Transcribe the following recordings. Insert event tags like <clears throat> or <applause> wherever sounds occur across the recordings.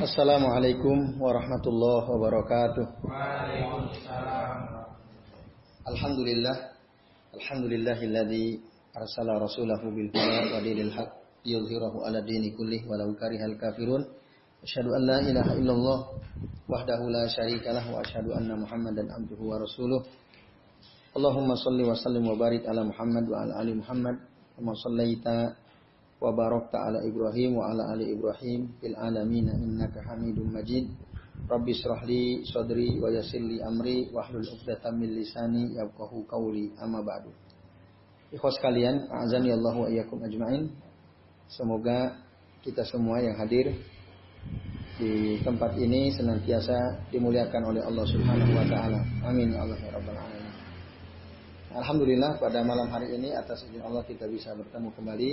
Assalamualaikum warahmatullahi wabarakatuh. Waalaikumsalam. Alhamdulillah. Alhamdulillahilladzi arsala rasulahu bil huda wa dinil haq yudhhirahu ala dini kullih walau karihal kafirun. Asyhadu an la ilaha illallah wahdahu la syarikalah wa asyhadu anna Muhammadan abduhu wa rasuluh. Allahumma salli wa sallim wa barik ala Muhammad wa ala ali Muhammad kama sallaita wa barakta ala Ibrahim wa ala ali Ibrahim fil alamin innaka Hamidum Majid. Rabbi israh li sadri wa yassir li amri wa hlul 'uqdatam min lisani yafqahu qawli amma ba'du. Ikhwas sekalian, azani Allah wa iyyakum ajmain. Semoga kita semua yang hadir di tempat ini senantiasa dimuliakan oleh Allah Subhanahu wa taala. Amin ya Allah ya rabbal alamin. Alhamdulillah pada malam hari ini atas izin Allah kita bisa bertemu kembali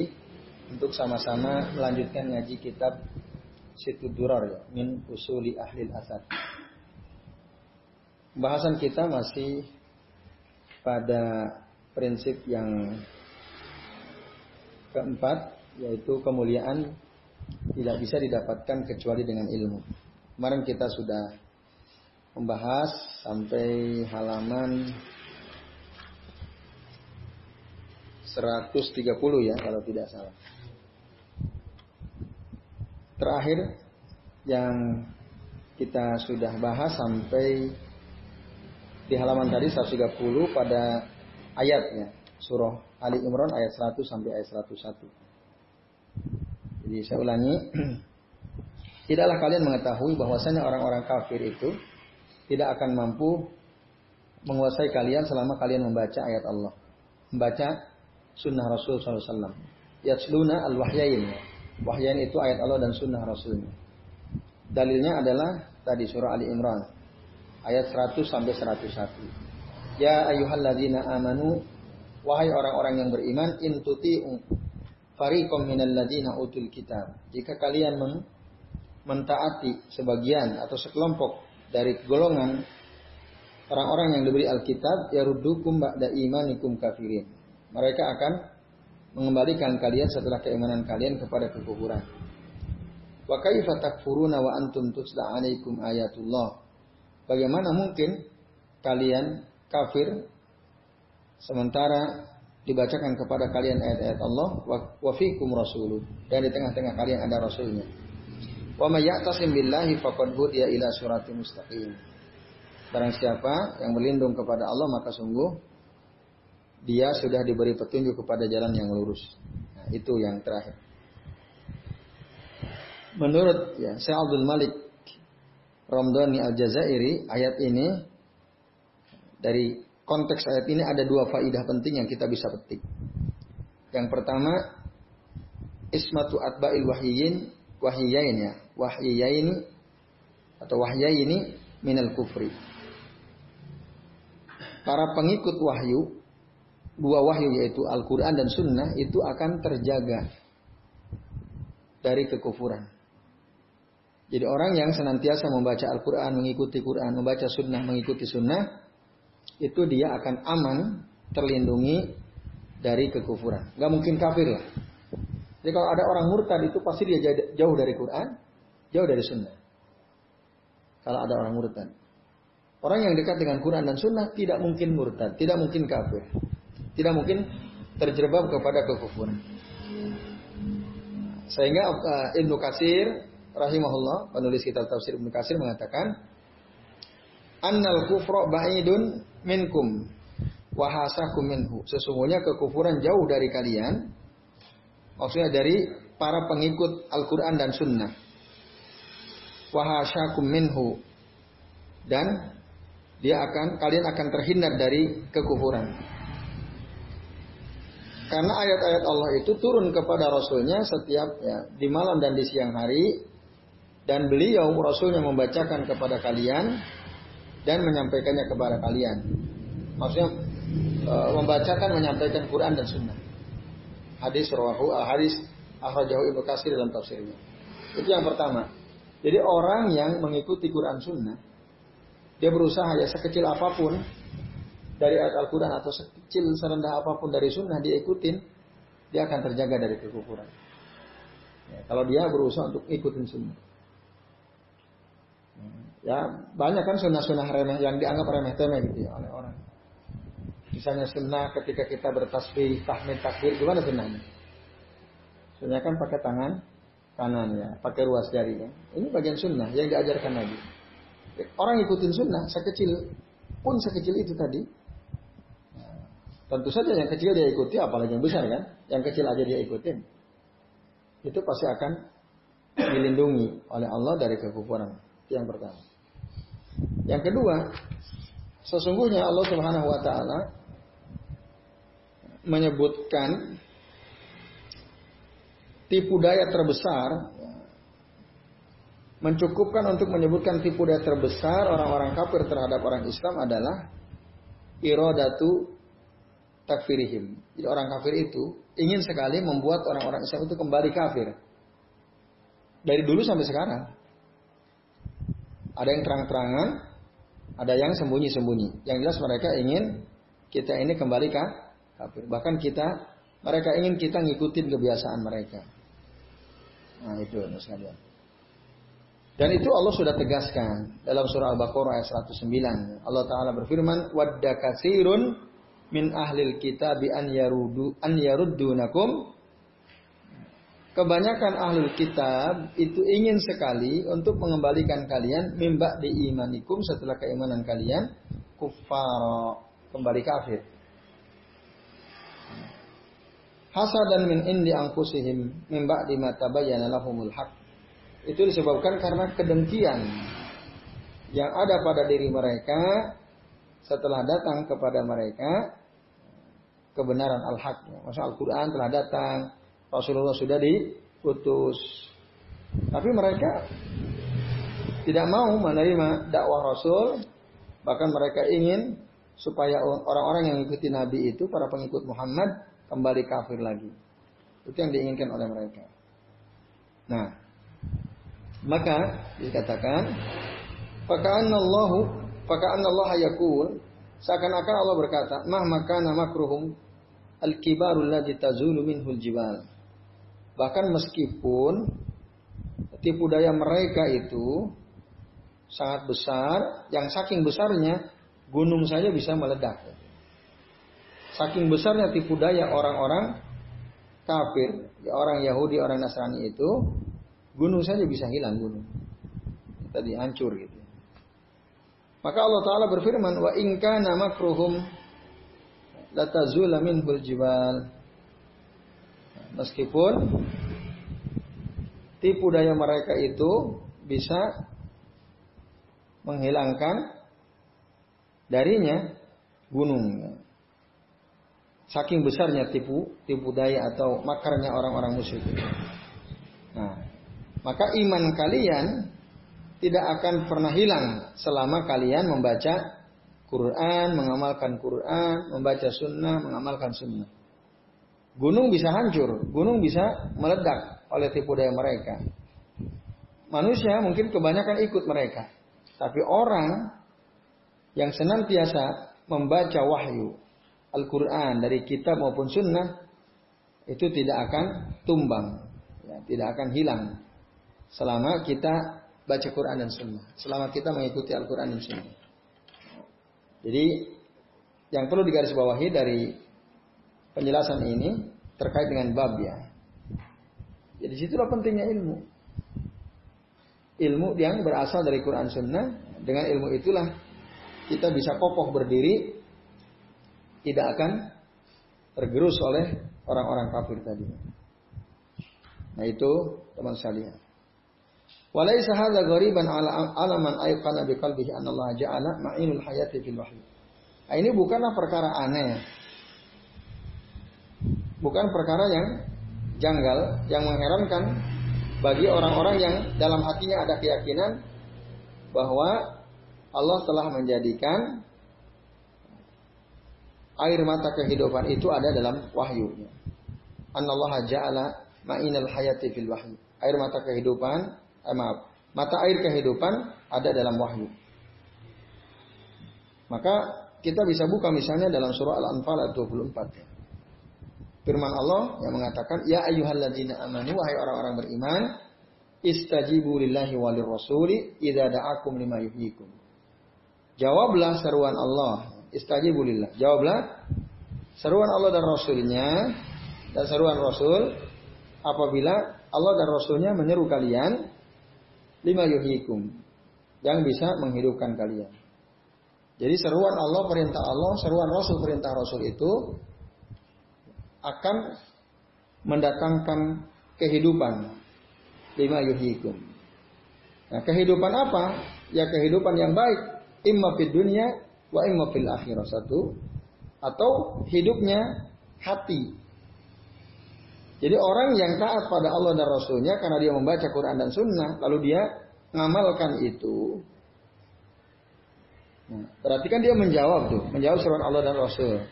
untuk sama-sama melanjutkan ngaji kitab Situ Durar ya, min usuli ahli asad. Bahasan kita masih pada prinsip yang keempat yaitu kemuliaan tidak bisa didapatkan kecuali dengan ilmu. Kemarin kita sudah membahas sampai halaman 130 ya kalau tidak salah. Terakhir yang kita sudah bahas sampai di halaman tadi 130 pada ayatnya surah Ali Imran ayat 100 sampai ayat 101. Jadi saya ulangi, <clears throat> tidaklah kalian mengetahui bahwasanya orang-orang kafir itu tidak akan mampu menguasai kalian selama kalian membaca ayat Allah, membaca sunnah Rasul SAW. Yatsluna al-wahyain. Wahyain itu ayat Allah dan sunnah Rasulnya. Dalilnya adalah tadi surah Ali Imran. Ayat 100 sampai 101. Ya ayyuhalladzina amanu. Wahai orang-orang yang beriman. Intuti fariqom minal ladina utul kitab. Jika kalian men mentaati sebagian atau sekelompok dari golongan orang-orang yang diberi Alkitab ya rudukum ba'da imanikum kafirin mereka akan mengembalikan kalian setelah keimanan kalian kepada kekufuran. Wa kaifa takfuruna wa antum tutla alaikum ayatullah. Bagaimana mungkin kalian kafir sementara dibacakan kepada kalian ayat-ayat Allah wa fikum rasuluh dan di tengah-tengah kalian ada rasulnya. Wa may ya'tasim billahi faqad hudiya ila suratim mustaqim. Barang siapa yang berlindung kepada Allah maka sungguh dia sudah diberi petunjuk kepada jalan yang lurus. Nah, itu yang terakhir. Menurut ya, Syekh Abdul Malik Ramdhani Al-Jazairi, ayat ini dari konteks ayat ini ada dua faidah penting yang kita bisa petik. Yang pertama, ismatu atba'il wahyiyin wahyiyain ya, wahyiyaini atau wahyaini minal kufri. Para pengikut wahyu dua wahyu yaitu Al-Quran dan Sunnah itu akan terjaga dari kekufuran. Jadi orang yang senantiasa membaca Al-Quran, mengikuti Quran, membaca Sunnah, mengikuti Sunnah, itu dia akan aman, terlindungi dari kekufuran. Gak mungkin kafir lah. Jadi kalau ada orang murtad itu pasti dia jauh dari Quran, jauh dari Sunnah. Kalau ada orang murtad. Orang yang dekat dengan Quran dan Sunnah tidak mungkin murtad, tidak mungkin kafir tidak mungkin terjerembab kepada kekufuran. Sehingga uh, Ibnu Katsir rahimahullah penulis kitab tafsir Ibnu Katsir mengatakan annal kufra ba'idun minkum wa hasakum minhu. Sesungguhnya kekufuran jauh dari kalian. Maksudnya dari para pengikut Al-Qur'an dan Sunnah. Wa hasakum minhu. Dan dia akan kalian akan terhindar dari kekufuran. Karena ayat-ayat Allah itu turun kepada Rasulnya setiap ya, di malam dan di siang hari. Dan beliau Rasulnya membacakan kepada kalian dan menyampaikannya kepada kalian. Maksudnya e, membacakan, menyampaikan Quran dan Sunnah. Hadis rawahu al hadis akhrajahu Ibnu Katsir dalam tafsirnya. Itu yang pertama. Jadi orang yang mengikuti Quran Sunnah, dia berusaha ya sekecil apa pun dari ayat Al-Quran atau sekecil serendah apa pun dari sunnah dia ikutin, dia akan terjaga dari kekufuran. Ya, kalau dia berusaha untuk ikutin sunnah. Ya banyak kan sunnah-sunnah remeh yang dianggap remeh temeh gitu ya oleh orang. Misalnya sunnah ketika kita bertasbih, tahmid, takbir, gimana sunnahnya? Sunnah kan pakai tangan kanan ya, pakai ruas jari ya. Ini bagian sunnah yang diajarkan Nabi. Orang ikutin sunnah, sekecil pun sekecil itu tadi. Tentu saja yang kecil dia ikuti, apalagi yang besar kan? Yang kecil aja dia ikutin. Itu pasti akan dilindungi oleh Allah dari kekufuran. Itu yang pertama. Yang kedua, sesungguhnya Allah Subhanahu wa taala menyebutkan tipu daya terbesar mencukupkan untuk menyebutkan tipu daya terbesar orang-orang kafir terhadap orang Islam adalah irodatu takfirihim. Jadi orang kafir itu ingin sekali membuat orang-orang Islam itu kembali kafir. Dari dulu sampai sekarang. Ada yang terang-terangan, ada yang sembunyi-sembunyi. Yang jelas mereka ingin kita ini kembali kafir. Bahkan kita mereka ingin kita ngikutin kebiasaan mereka. Nah itu sekalian. Dan itu Allah sudah tegaskan dalam surah Al-Baqarah ayat 109. Allah Ta'ala berfirman, Wadda min ahlil kitab an yarudu an yaruddunakum. Kebanyakan ahlul kitab itu ingin sekali untuk mengembalikan kalian mimba di imanikum setelah keimanan kalian kufar kembali kafir. Hasadan min indi angkusihim mimba di mata bayana lahumul haq itu disebabkan karena kedengkian yang ada pada diri mereka setelah datang kepada mereka kebenaran al-haq. Masa Al-Quran telah datang, Rasulullah sudah diutus. Tapi mereka tidak mau menerima dakwah Rasul, bahkan mereka ingin supaya orang-orang yang mengikuti Nabi itu, para pengikut Muhammad, kembali kafir lagi. Itu yang diinginkan oleh mereka. Nah, maka dikatakan Faka'annallahu Faka'annallahu yakul Seakan-akan Allah berkata Mah makana makruhum Al-kibarul ladzi tazulu minhul jibal Bahkan meskipun Tipu daya mereka itu Sangat besar Yang saking besarnya Gunung saja bisa meledak Saking besarnya tipu daya orang-orang kafir, orang Yahudi, orang Nasrani itu, Gunung saja bisa hilang gunung. Tadi hancur gitu. Maka Allah Ta'ala berfirman, Wa inka nama kruhum latazula minhul jibal. Meskipun tipu daya mereka itu bisa menghilangkan darinya gunung. Saking besarnya tipu tipu daya atau makarnya orang-orang musyrik. Nah, maka iman kalian tidak akan pernah hilang selama kalian membaca Quran, mengamalkan Quran, membaca sunnah, mengamalkan sunnah. Gunung bisa hancur, gunung bisa meledak oleh tipu daya mereka. Manusia mungkin kebanyakan ikut mereka. Tapi orang yang senantiasa membaca wahyu Al-Quran dari kitab maupun sunnah itu tidak akan tumbang, ya, tidak akan hilang selama kita baca Quran dan Sunnah, selama kita mengikuti Al-Quran dan Sunnah. Jadi yang perlu digarisbawahi dari penjelasan ini terkait dengan bab ya. Jadi situlah pentingnya ilmu. Ilmu yang berasal dari Quran Sunnah, dengan ilmu itulah kita bisa kokoh berdiri, tidak akan tergerus oleh orang-orang kafir tadi. Nah itu teman sekalian. Walaysa hadza ghariban ala alaman ayqana bi qalbihi anna Allah ja'ala ma'inul hayati fil wahyi. Nah, ini bukanlah perkara aneh. Bukan perkara yang janggal, yang mengherankan bagi orang-orang yang dalam hatinya ada keyakinan bahwa Allah telah menjadikan air mata kehidupan itu ada dalam wahyu. Allah ja'ala ma'inal hayati fil wahyi. Air mata kehidupan eh, maaf, mata air kehidupan ada dalam wahyu. Maka kita bisa buka misalnya dalam surah Al-Anfal ayat 24. Firman Allah yang mengatakan, Ya ayyuhalladzina amanu, wahai orang-orang beriman, istajibu lillahi walir rasuli idza da'akum lima yuhyikum. Jawablah seruan Allah. Istajibu lillah. Jawablah seruan Allah dan Rasulnya dan seruan Rasul apabila Allah dan Rasulnya menyeru kalian lima yuhyikum yang bisa menghidupkan kalian. Jadi seruan Allah, perintah Allah, seruan Rasul, perintah Rasul itu akan mendatangkan kehidupan lima yuhikum. Nah, kehidupan apa? Ya kehidupan yang baik, imma fid dunya wa imma fil akhirah satu atau hidupnya hati. Jadi orang yang taat pada Allah dan Rasulnya karena dia membaca Quran dan Sunnah, lalu dia mengamalkan itu, Nah, berarti kan dia menjawab tuh, menjawab seruan Allah dan Rasul.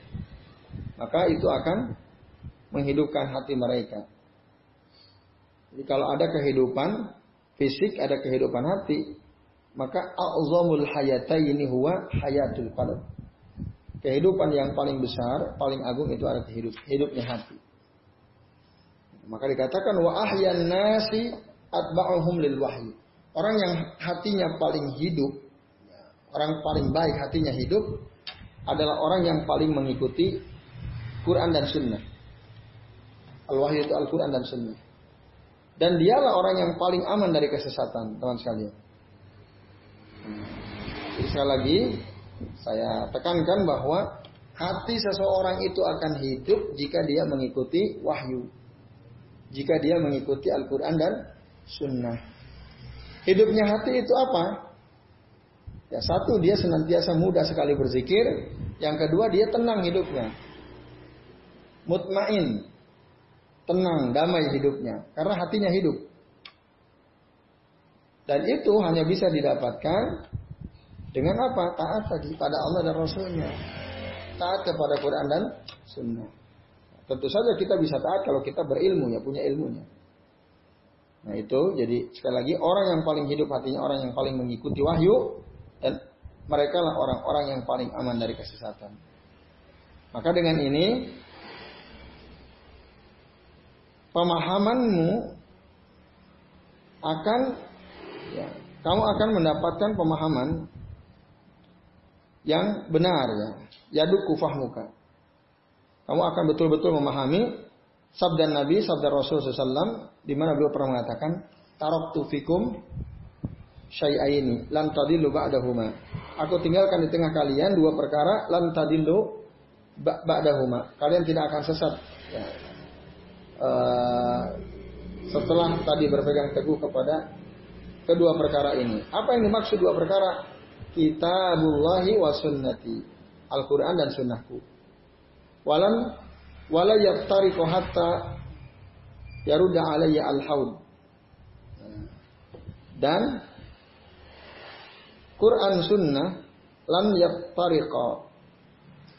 Maka itu akan menghidupkan hati mereka. Jadi kalau ada kehidupan fisik, ada kehidupan hati, maka a'zamul hayataini huwa hayatul qalb. Kehidupan yang paling besar, paling agung itu adalah hidup, hidupnya hati. Maka dikatakan wa ahyan nasi atba'uhum lil wahyi. Orang yang hatinya paling hidup orang paling baik hatinya hidup adalah orang yang paling mengikuti Quran dan Sunnah. Al-Wahyu itu Al-Quran dan Sunnah. Dan dialah orang yang paling aman dari kesesatan, teman sekalian. Jadi sekali lagi, saya tekankan bahwa hati seseorang itu akan hidup jika dia mengikuti wahyu. Jika dia mengikuti Al-Quran dan Sunnah. Hidupnya hati itu apa? Ya satu dia senantiasa mudah sekali berzikir, yang kedua dia tenang hidupnya. Mutmain, tenang, damai hidupnya karena hatinya hidup. Dan itu hanya bisa didapatkan dengan apa? Taat tadi pada Allah dan Rasulnya. Taat kepada Quran dan Sunnah. Tentu saja kita bisa taat kalau kita berilmu ya, punya ilmunya. Nah itu jadi sekali lagi orang yang paling hidup hatinya orang yang paling mengikuti wahyu dan mereka lah orang-orang yang paling aman dari kesesatan. Maka dengan ini pemahamanmu akan ya, kamu akan mendapatkan pemahaman yang benar ya. Yaduku fahmuka. Kamu akan betul-betul memahami sabda Nabi, sabda Rasul SAW, di mana beliau pernah mengatakan, Tarok fikum syai'aini lan tadillu ba'dahuma. Aku tinggalkan di tengah kalian dua perkara lan tadillu ba'dahuma. Kalian tidak akan sesat. Ya. Uh, setelah tadi berpegang teguh kepada kedua perkara ini. Apa yang dimaksud dua perkara? Kitabullahi wa sunnati. Al-Quran dan sunnahku. Walam wala yaftariqu hatta yaruda alayya al-haud. Dan Quran Sunnah lam yaftariqa.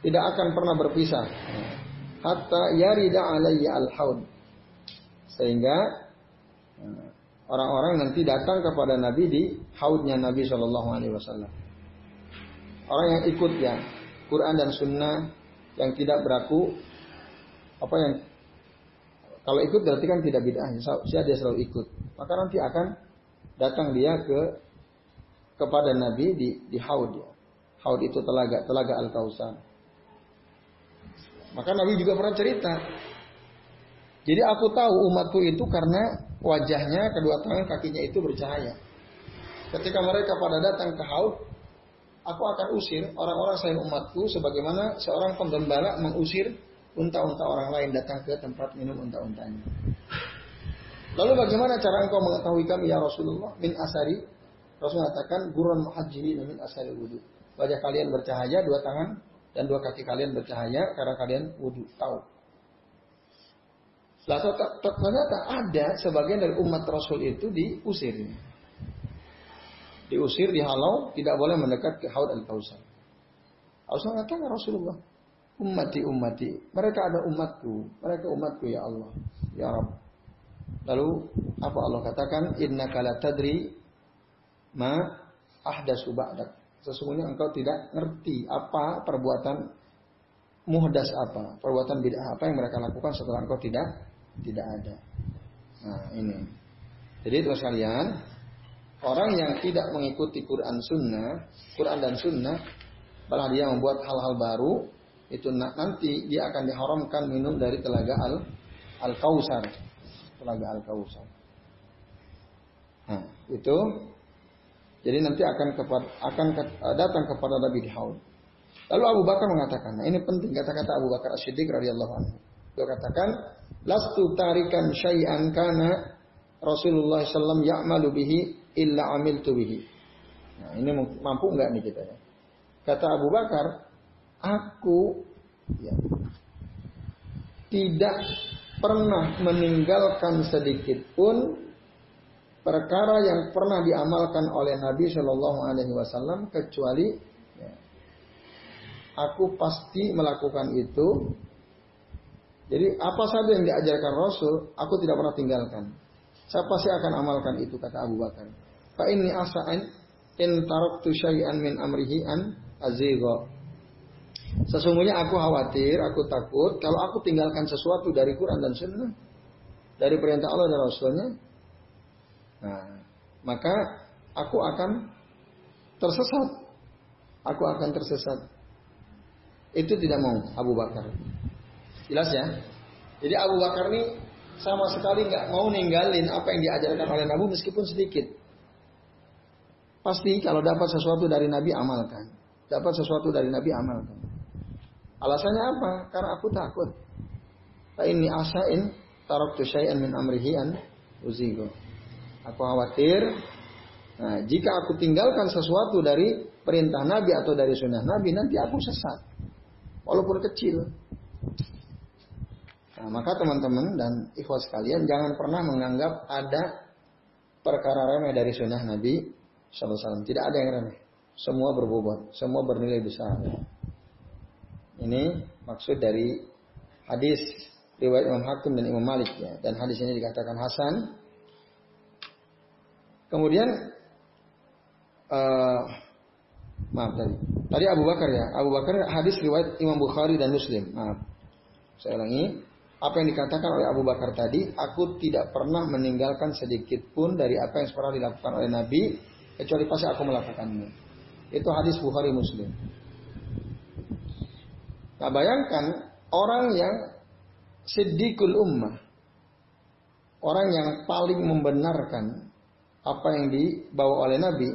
Tidak akan pernah berpisah. Hatta yarida alayya al-haud. Sehingga eh, orang-orang nanti datang kepada Nabi di haudnya Nabi Shallallahu Alaihi Wasallam. Orang yang ikut ya Quran dan Sunnah yang tidak berlaku apa yang kalau ikut berarti kan tidak bid'ah ya dia selalu ikut maka nanti akan datang dia ke kepada Nabi di, di haud ya. Haud itu telaga, telaga Al-Kausar. Maka Nabi juga pernah cerita. Jadi aku tahu umatku itu karena wajahnya, kedua tangan, kakinya itu bercahaya. Ketika mereka pada datang ke haud, aku akan usir orang-orang selain umatku sebagaimana seorang penggembala mengusir unta-unta orang lain datang ke tempat minum unta-untanya. Lalu bagaimana cara engkau mengetahui kami ya Rasulullah min asari Rasul mengatakan gurun muhajiri min asal wudhu. Wajah kalian bercahaya, dua tangan dan dua kaki kalian bercahaya karena kalian wudhu. Tahu. Lalu ternyata ada sebagian dari umat Rasul itu diusir. Diusir, dihalau, tidak boleh mendekat ke haud al-kausar. Rasul mengatakan Rasulullah, ummati ummati, mereka ada umatku, mereka umatku ya Allah, ya Rabb. Lalu apa Allah katakan? Inna kala tadri ma ahdasu ba'dak. Sesungguhnya engkau tidak ngerti apa perbuatan muhdas apa, perbuatan bid'ah apa yang mereka lakukan setelah engkau tidak tidak ada. Nah, ini. Jadi terus kalian, orang yang tidak mengikuti Quran Sunnah, Quran dan Sunnah, malah dia membuat hal-hal baru, itu nanti dia akan diharamkan minum dari telaga al al kausar, telaga al kausar. Nah, itu jadi nanti akan kepada, akan datang kepada Nabi di haul. Lalu Abu Bakar mengatakan, nah ini penting kata-kata Abu Bakar As-Siddiq radhiyallahu anhu. Dia katakan, "Lastu tarikan syai'an kana Rasulullah SAW ya'malu bihi illa bihi. Nah, ini mampu enggak nih kita ya? Kata Abu Bakar, aku ya, tidak pernah meninggalkan sedikit pun perkara yang pernah diamalkan oleh Nabi Shallallahu Alaihi Wasallam kecuali ya, aku pasti melakukan itu. Jadi apa saja yang diajarkan Rasul, aku tidak pernah tinggalkan. Saya pasti akan amalkan itu kata Abu Bakar. Fa inni asa'in in taraktu syai'an min amrihi an azigha. Sesungguhnya aku khawatir, aku takut kalau aku tinggalkan sesuatu dari Quran dan Sunnah, dari perintah Allah dan Rasulnya, nah, maka aku akan tersesat. Aku akan tersesat. Itu tidak mau Abu Bakar. Jelas ya? Jadi Abu Bakar ini sama sekali nggak mau ninggalin apa yang diajarkan oleh Nabi meskipun sedikit. Pasti kalau dapat sesuatu dari Nabi amalkan. Dapat sesuatu dari Nabi amalkan. Alasannya apa? Karena aku takut. Ini asain tarok syai'an min amrihian uzigo. Aku khawatir Nah, jika aku tinggalkan sesuatu dari perintah Nabi atau dari sunnah Nabi, nanti aku sesat. Walaupun kecil. Nah, maka teman-teman dan ikhwas sekalian jangan pernah menganggap ada perkara remeh dari sunnah Nabi SAW. Tidak ada yang remeh. Semua berbobot, semua bernilai besar. Ini maksud dari hadis riwayat Imam Hakim dan Imam Malik ya. Dan hadis ini dikatakan Hasan. Kemudian uh, maaf tadi. Tadi Abu Bakar ya. Abu Bakar hadis riwayat Imam Bukhari dan Muslim. Maaf. Saya ulangi apa yang dikatakan oleh Abu Bakar tadi, aku tidak pernah meninggalkan sedikit pun dari apa yang pernah dilakukan oleh Nabi, kecuali pasti aku melakukannya. Itu hadis Bukhari Muslim. Nah bayangkan orang yang sedikul ummah, orang yang paling membenarkan apa yang dibawa oleh Nabi,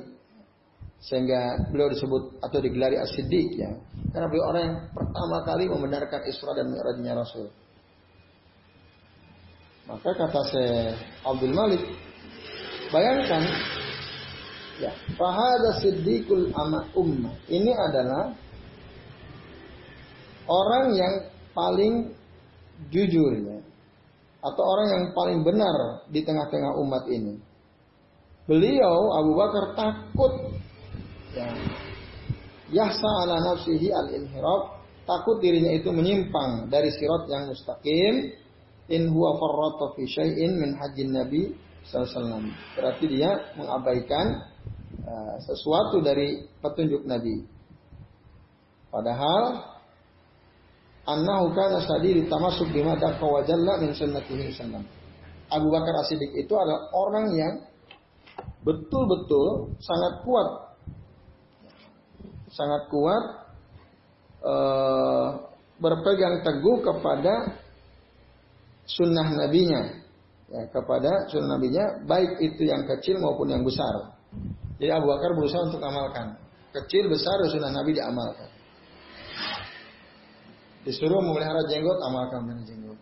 sehingga beliau disebut atau digelari as-siddiq ya, karena beliau orang yang pertama kali membenarkan Isra dan Mi'rajnya Rasul. Maka kata saya Abdul Malik, bayangkan ya, fahada siddiqul ama ummah. Ini adalah orang yang paling jujur ya, atau orang yang paling benar di tengah-tengah umat ini. Beliau Abu Bakar takut. Ya, yahsa ala nafsihi al-inhirab, takut dirinya itu menyimpang dari sirat yang mustaqim. In huwa farrata fi syai'in min hajjin Nabi sallallahu Berarti dia mengabaikan uh, sesuatu dari petunjuk Nabi. Padahal annahu kana sadiri tamasuk bima daqa wa jalla min sunnatihi sallam. Abu Bakar As-Siddiq itu adalah orang yang betul-betul sangat kuat sangat kuat uh, berpegang teguh kepada sunnah nabinya ya, kepada sunnah nabinya baik itu yang kecil maupun yang besar. Jadi Abu Bakar berusaha untuk amalkan. Kecil besar sunnah nabi diamalkan. Disuruh memelihara jenggot amalkan dengan jenggot.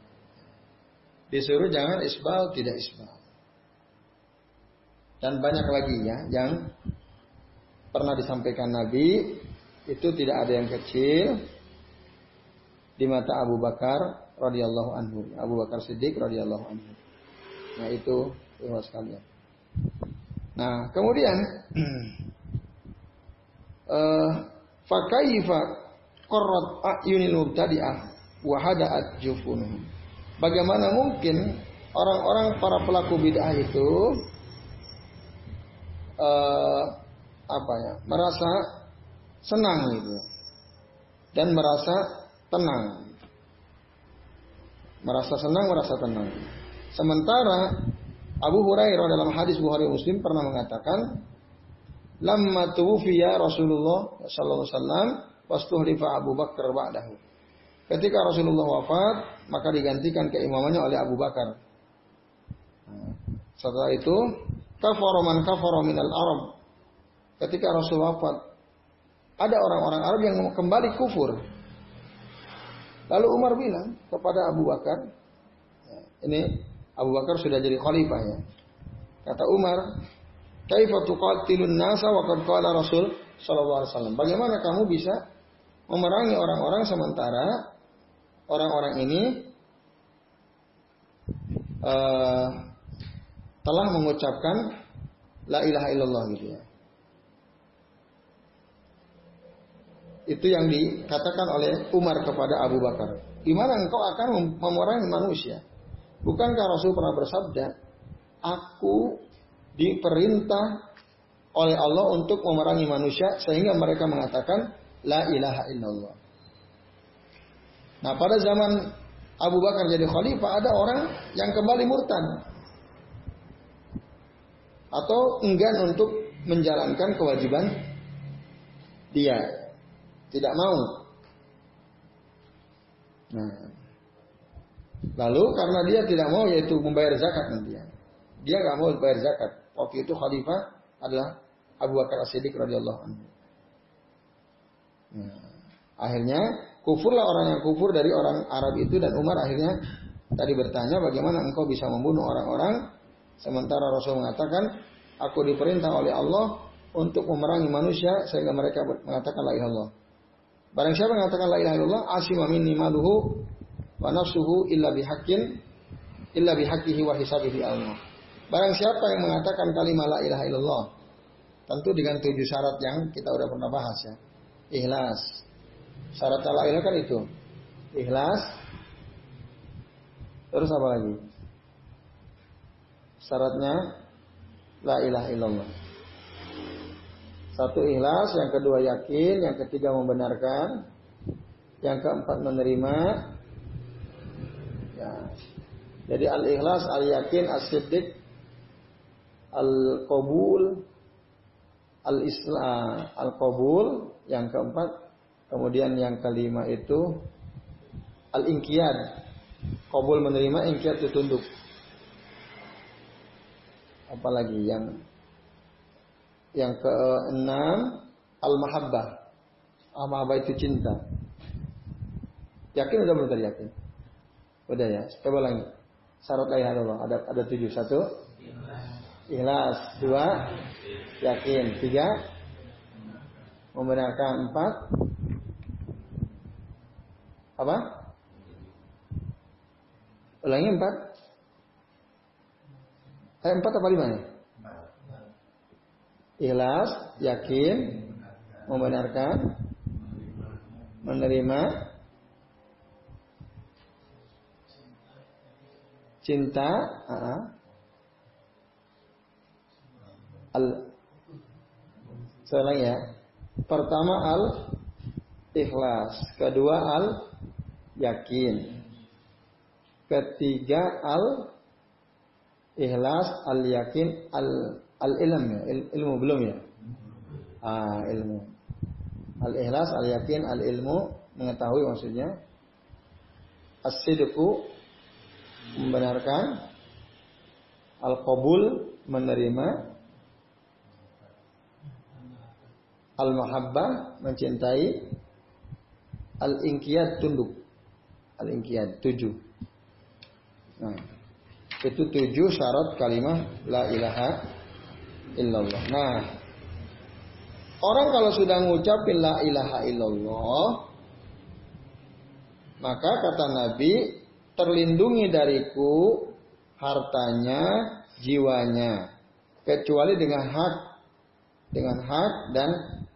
Disuruh jangan isbal tidak isbal. Dan banyak lagi ya yang pernah disampaikan Nabi itu tidak ada yang kecil di mata Abu Bakar radhiyallahu anhu. Abu Bakar Siddiq radhiyallahu anhu. Nah itu ikhwas sekalian. Nah kemudian uh, fakaifa qarrat ayunil mubtadi'ah wa hada'at jufunuhum. Bagaimana mungkin orang-orang para pelaku bid'ah itu uh, apa ya merasa senang gitu dan merasa tenang Merasa senang, merasa tenang. Sementara Abu Hurairah dalam hadis Bukhari Muslim pernah mengatakan, "Lamma tuwfiya Rasulullah sallallahu alaihi wasallam Abu Bakar ba'dahu." Ketika Rasulullah wafat, maka digantikan keimamannya oleh Abu Bakar. Setelah itu, kafara man kafara minal Arab. Ketika Rasul wafat, ada orang-orang Arab yang kembali kufur. Lalu Umar bilang kepada Abu Bakar, ini Abu Bakar sudah jadi khalifah ya. Kata Umar, "Kaifa tuqatilun nasa wa qad qala Rasul sallallahu alaihi wasallam?" Bagaimana kamu bisa memerangi orang-orang sementara orang-orang ini uh, telah mengucapkan la ilaha illallah gitu ya. Itu yang dikatakan oleh Umar kepada Abu Bakar. Gimana engkau akan memerangi manusia? Bukankah Rasul pernah bersabda, aku diperintah oleh Allah untuk memerangi manusia sehingga mereka mengatakan la ilaha illallah. Nah, pada zaman Abu Bakar jadi khalifah ada orang yang kembali murtad atau enggan untuk menjalankan kewajiban dia tidak mau. Nah, Lalu karena dia tidak mau yaitu membayar zakat nanti ya. Dia nggak mau bayar zakat. Waktu itu khalifah adalah Abu Bakar As-Siddiq radhiyallahu anhu. Nah, akhirnya kufurlah orang yang kufur dari orang Arab itu dan Umar akhirnya tadi bertanya bagaimana engkau bisa membunuh orang-orang sementara Rasul mengatakan aku diperintah oleh Allah untuk memerangi manusia sehingga mereka mengatakan la ilaha illallah. Barang siapa mengatakan la ilaha illallah asima minni maluhu wa nafsuhu illa bihaqqin illa bihaqqihi wa hisabihi Allah. Barang siapa yang mengatakan kalimat la ilaha illallah tentu dengan tujuh syarat yang kita udah pernah bahas ya. Ikhlas. Syarat la ilaha kan itu. Ikhlas. Terus apa lagi? Syaratnya la ilaha illallah. Satu ikhlas, yang kedua yakin, yang ketiga membenarkan, yang keempat menerima, Ya. Jadi al-ikhlas, al-yakin, as-siddiq, al-qabul, al-islam, al-qabul, yang keempat, kemudian yang kelima itu al-inqiyad. Qabul menerima, inqiyad itu tunduk. Apalagi yang yang keenam al-mahabbah. Al-mahabbah itu cinta. Yakin udah belum yakin? Udah ya, coba lagi. Syarat la ilaha ada ada tujuh. Satu, ikhlas. Dua, yakin. Tiga, membenarkan. Empat, apa? Ulangi empat. Eh, empat apa lima nih? Ikhlas, yakin, membenarkan, menerima, cinta uh, al ya. Pertama al ikhlas kedua al yakin ketiga al ikhlas al yakin al al ilm ya Il, ilmu belum ya? Ah ilmu. Al ikhlas al yakin al ilmu mengetahui maksudnya. As-sidqu membenarkan, al-qabul menerima, al-mahabbah mencintai, al-inqiyad tunduk. Al-inqiyad tujuh. Nah, itu tujuh syarat kalimat la ilaha illallah. Nah, orang kalau sudah ngucapin la ilaha illallah, maka kata Nabi terlindungi dariku hartanya, jiwanya, kecuali dengan hak, dengan hak dan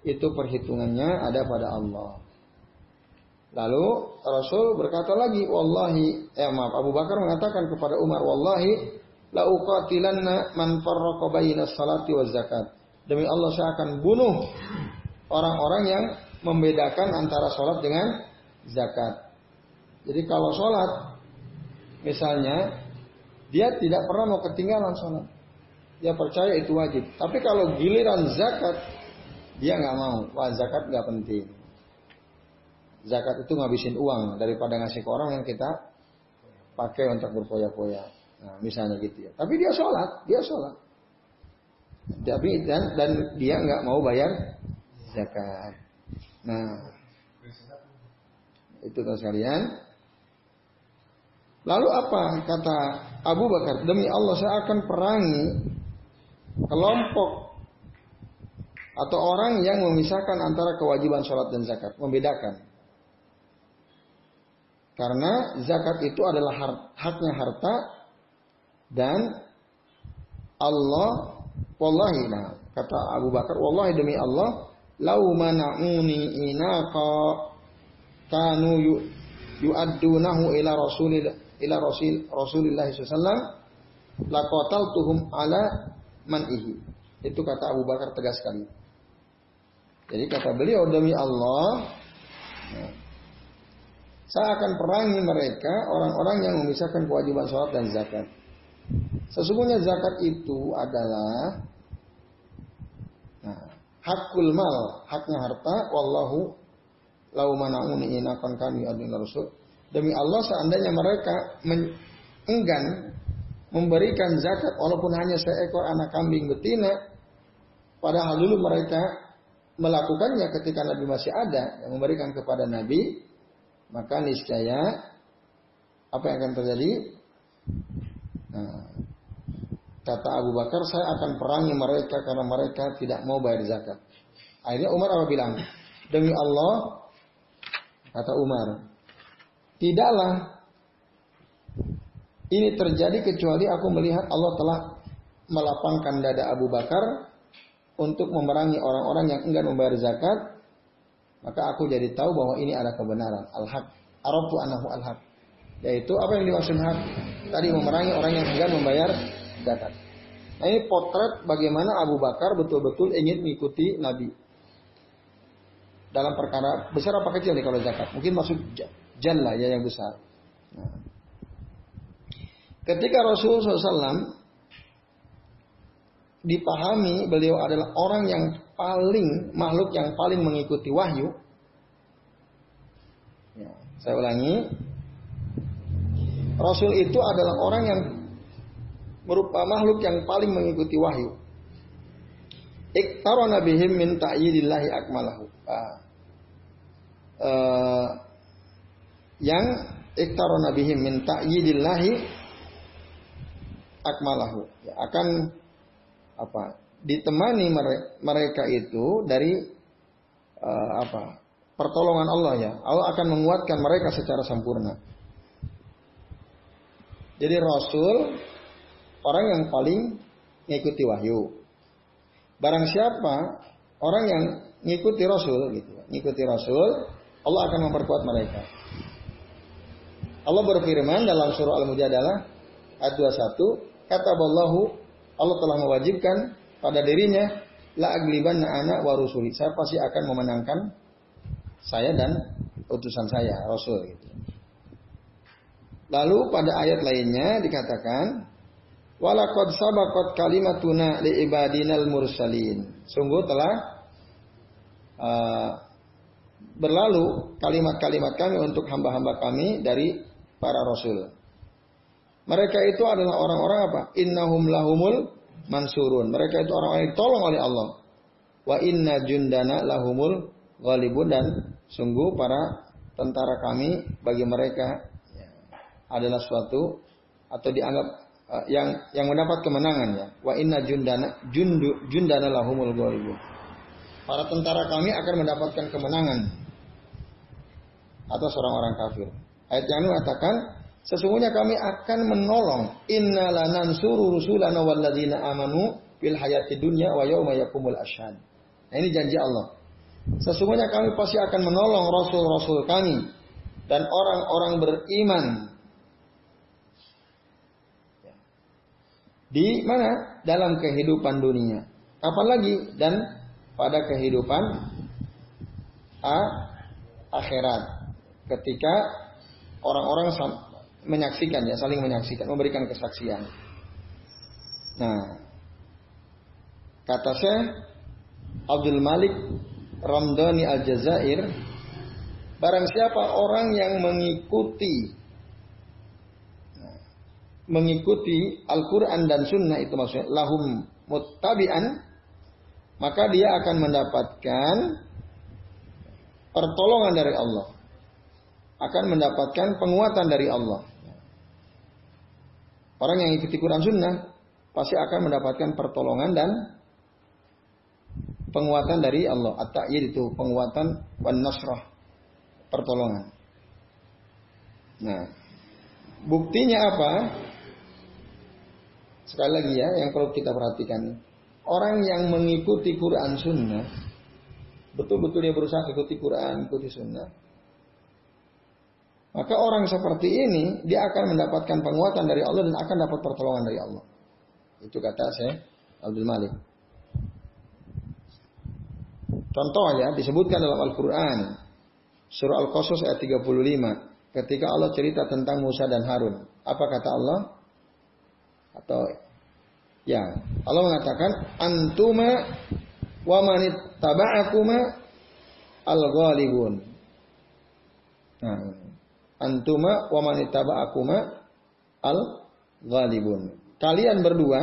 itu perhitungannya ada pada Allah. Lalu Rasul berkata lagi, wallahi, eh maaf, Abu Bakar mengatakan kepada Umar, wallahi, la uqatilanna man farraqa baina salati wa zakat. Demi Allah saya akan bunuh orang-orang yang membedakan antara sholat dengan zakat. Jadi kalau sholat Misalnya Dia tidak pernah mau ketinggalan sholat. Dia percaya itu wajib. Tapi kalau giliran zakat, dia nggak mau. Wah zakat nggak penting. Zakat itu ngabisin uang daripada ngasih ke orang yang kita pakai untuk berpoya-poya. Nah, misalnya gitu ya. Tapi dia sholat, dia sholat. Tapi dan dan dia nggak mau bayar zakat. Nah, itu kan sekalian. Lalu apa kata Abu Bakar? Demi Allah saya akan perangi kelompok atau orang yang memisahkan antara kewajiban sholat dan zakat, membedakan. Karena zakat itu adalah haknya harta dan Allah wallahi nah kata Abu Bakar wallahi demi Allah lau mana'uni inaqa kanu yu, yu'addunahu ila rasulil ila rasul Rasulillah sallallahu laqataltuhum ala man'ihi. Itu kata Abu Bakar tegas sekali. Jadi kata beliau demi Allah ya, saya akan perangi mereka orang-orang yang memisahkan kewajiban sholat dan zakat. Sesungguhnya zakat itu adalah nah, hakul mal, haknya harta, wallahu lau mana'uni inakan kami adun rasul. Demi Allah seandainya mereka enggan memberikan zakat walaupun hanya seekor anak kambing betina, padahal dulu mereka melakukannya ketika Nabi masih ada yang memberikan kepada Nabi, maka niscaya apa yang akan terjadi? Nah, kata Abu Bakar, saya akan perangi mereka karena mereka tidak mau bayar zakat. Akhirnya Umar apa bilang? Demi Allah, kata Umar, tidaklah ini terjadi kecuali aku melihat Allah telah melapangkan dada Abu Bakar untuk memerangi orang-orang yang enggan membayar zakat, maka aku jadi tahu bahwa ini ada kebenaran. Al-haq. Arabu anahu al-haq. Yaitu apa yang dimaksud hak? Tadi memerangi orang yang enggan membayar zakat. Nah ini potret bagaimana Abu Bakar betul-betul ingin mengikuti Nabi. Dalam perkara besar apa kecil nih kalau zakat? Mungkin maksud jan lah ya yang besar. Nah. Ketika Rasulullah SAW dipahami beliau adalah orang yang paling makhluk yang paling mengikuti wahyu. Ya, saya ulangi, Rasul itu adalah orang yang merupakan makhluk yang paling mengikuti wahyu. Iktarona bihim min ta'yidillahi akmalahu. Uh, uh, yang iktarona bihim min ta'yidillahi akmalahu. Ya, akan apa? Ditemani mereka itu dari uh, apa? Pertolongan Allah ya. Allah akan menguatkan mereka secara sempurna. Jadi Rasul orang yang paling mengikuti wahyu. Barang siapa orang yang ngikuti Rasul gitu, ngikuti Rasul, Allah akan memperkuat mereka. Allah berfirman dalam surah Al-Mujadalah ayat 21, kata Allah Allah telah mewajibkan pada dirinya la agliban anak wa rusuli. Saya pasti akan memenangkan saya dan utusan saya, Rasul gitu. Lalu pada ayat lainnya dikatakan Walakad sabakot kalimatuna li ibadinal mursalin. Sungguh telah uh, berlalu kalimat-kalimat kami untuk hamba-hamba kami dari para rasul. Mereka itu adalah orang-orang apa? Innahum lahumul mansurun. Mereka itu orang-orang yang ditolong oleh Allah. Wa inna jundana lahumul ghalibun dan sungguh para tentara kami bagi mereka adalah suatu atau dianggap uh, yang yang mendapat kemenangan ya. Wa inna jundana jundu jundana lahumul ghalibun. Para tentara kami akan mendapatkan kemenangan atas orang-orang kafir. Ayat yang mengatakan sesungguhnya kami akan menolong inna lanansuru rusulana walladzina amanu fil hayati dunya wa yauma yakumul ashhad. Nah ini janji Allah. Sesungguhnya kami pasti akan menolong rasul-rasul kami dan orang-orang beriman Di mana? Dalam kehidupan dunia. Kapan lagi? Dan pada kehidupan akhirat. Ketika orang-orang menyaksikan ya, saling menyaksikan, memberikan kesaksian. Nah, kata saya Abdul Malik Ramdhani Al-Jazair, barang siapa orang yang mengikuti mengikuti Al-Quran dan Sunnah itu maksudnya lahum muttabi'an maka dia akan mendapatkan pertolongan dari Allah akan mendapatkan penguatan dari Allah orang yang ikuti Quran Sunnah pasti akan mendapatkan pertolongan dan penguatan dari Allah at-ta'yid penguatan wan nasrah pertolongan nah buktinya apa Sekali lagi ya, yang perlu kita perhatikan. Orang yang mengikuti Quran Sunnah, betul-betul dia berusaha ikuti Quran, ikuti Sunnah. Maka orang seperti ini, dia akan mendapatkan penguatan dari Allah dan akan dapat pertolongan dari Allah. Itu kata saya, Abdul Malik. Contoh ya, disebutkan dalam Al-Quran. Surah Al-Qasas ayat 35. Ketika Allah cerita tentang Musa dan Harun. Apa kata Allah? Atau Ya, Allah mengatakan antuma wa manit taba'akuma al-ghalibun. Nah, antuma wa manit taba'akuma al-ghalibun. Kalian berdua,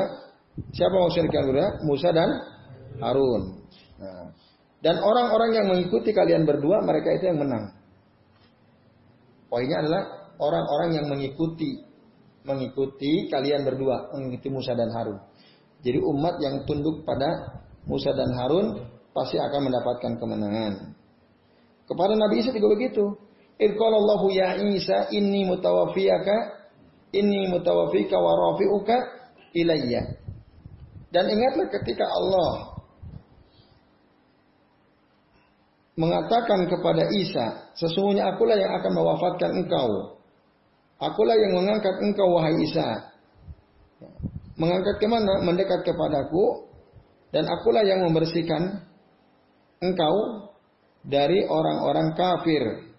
siapa maksudnya kalian berdua? Musa dan Harun. Nah, dan orang-orang yang mengikuti kalian berdua, mereka itu yang menang. Poinnya adalah orang-orang yang mengikuti mengikuti kalian berdua, mengikuti Musa dan Harun. Jadi umat yang tunduk pada Musa dan Harun pasti akan mendapatkan kemenangan. Kepada Nabi Isa juga begitu. Irqalallahu ya Isa inni mutawafiyaka inni mutawafika wa rafi'uka ilayya. Dan ingatlah ketika Allah mengatakan kepada Isa, sesungguhnya akulah yang akan mewafatkan engkau. Akulah yang mengangkat engkau wahai Isa. Mengangkat ke mana? Mendekat kepadaku. Dan akulah yang membersihkan engkau dari orang-orang kafir.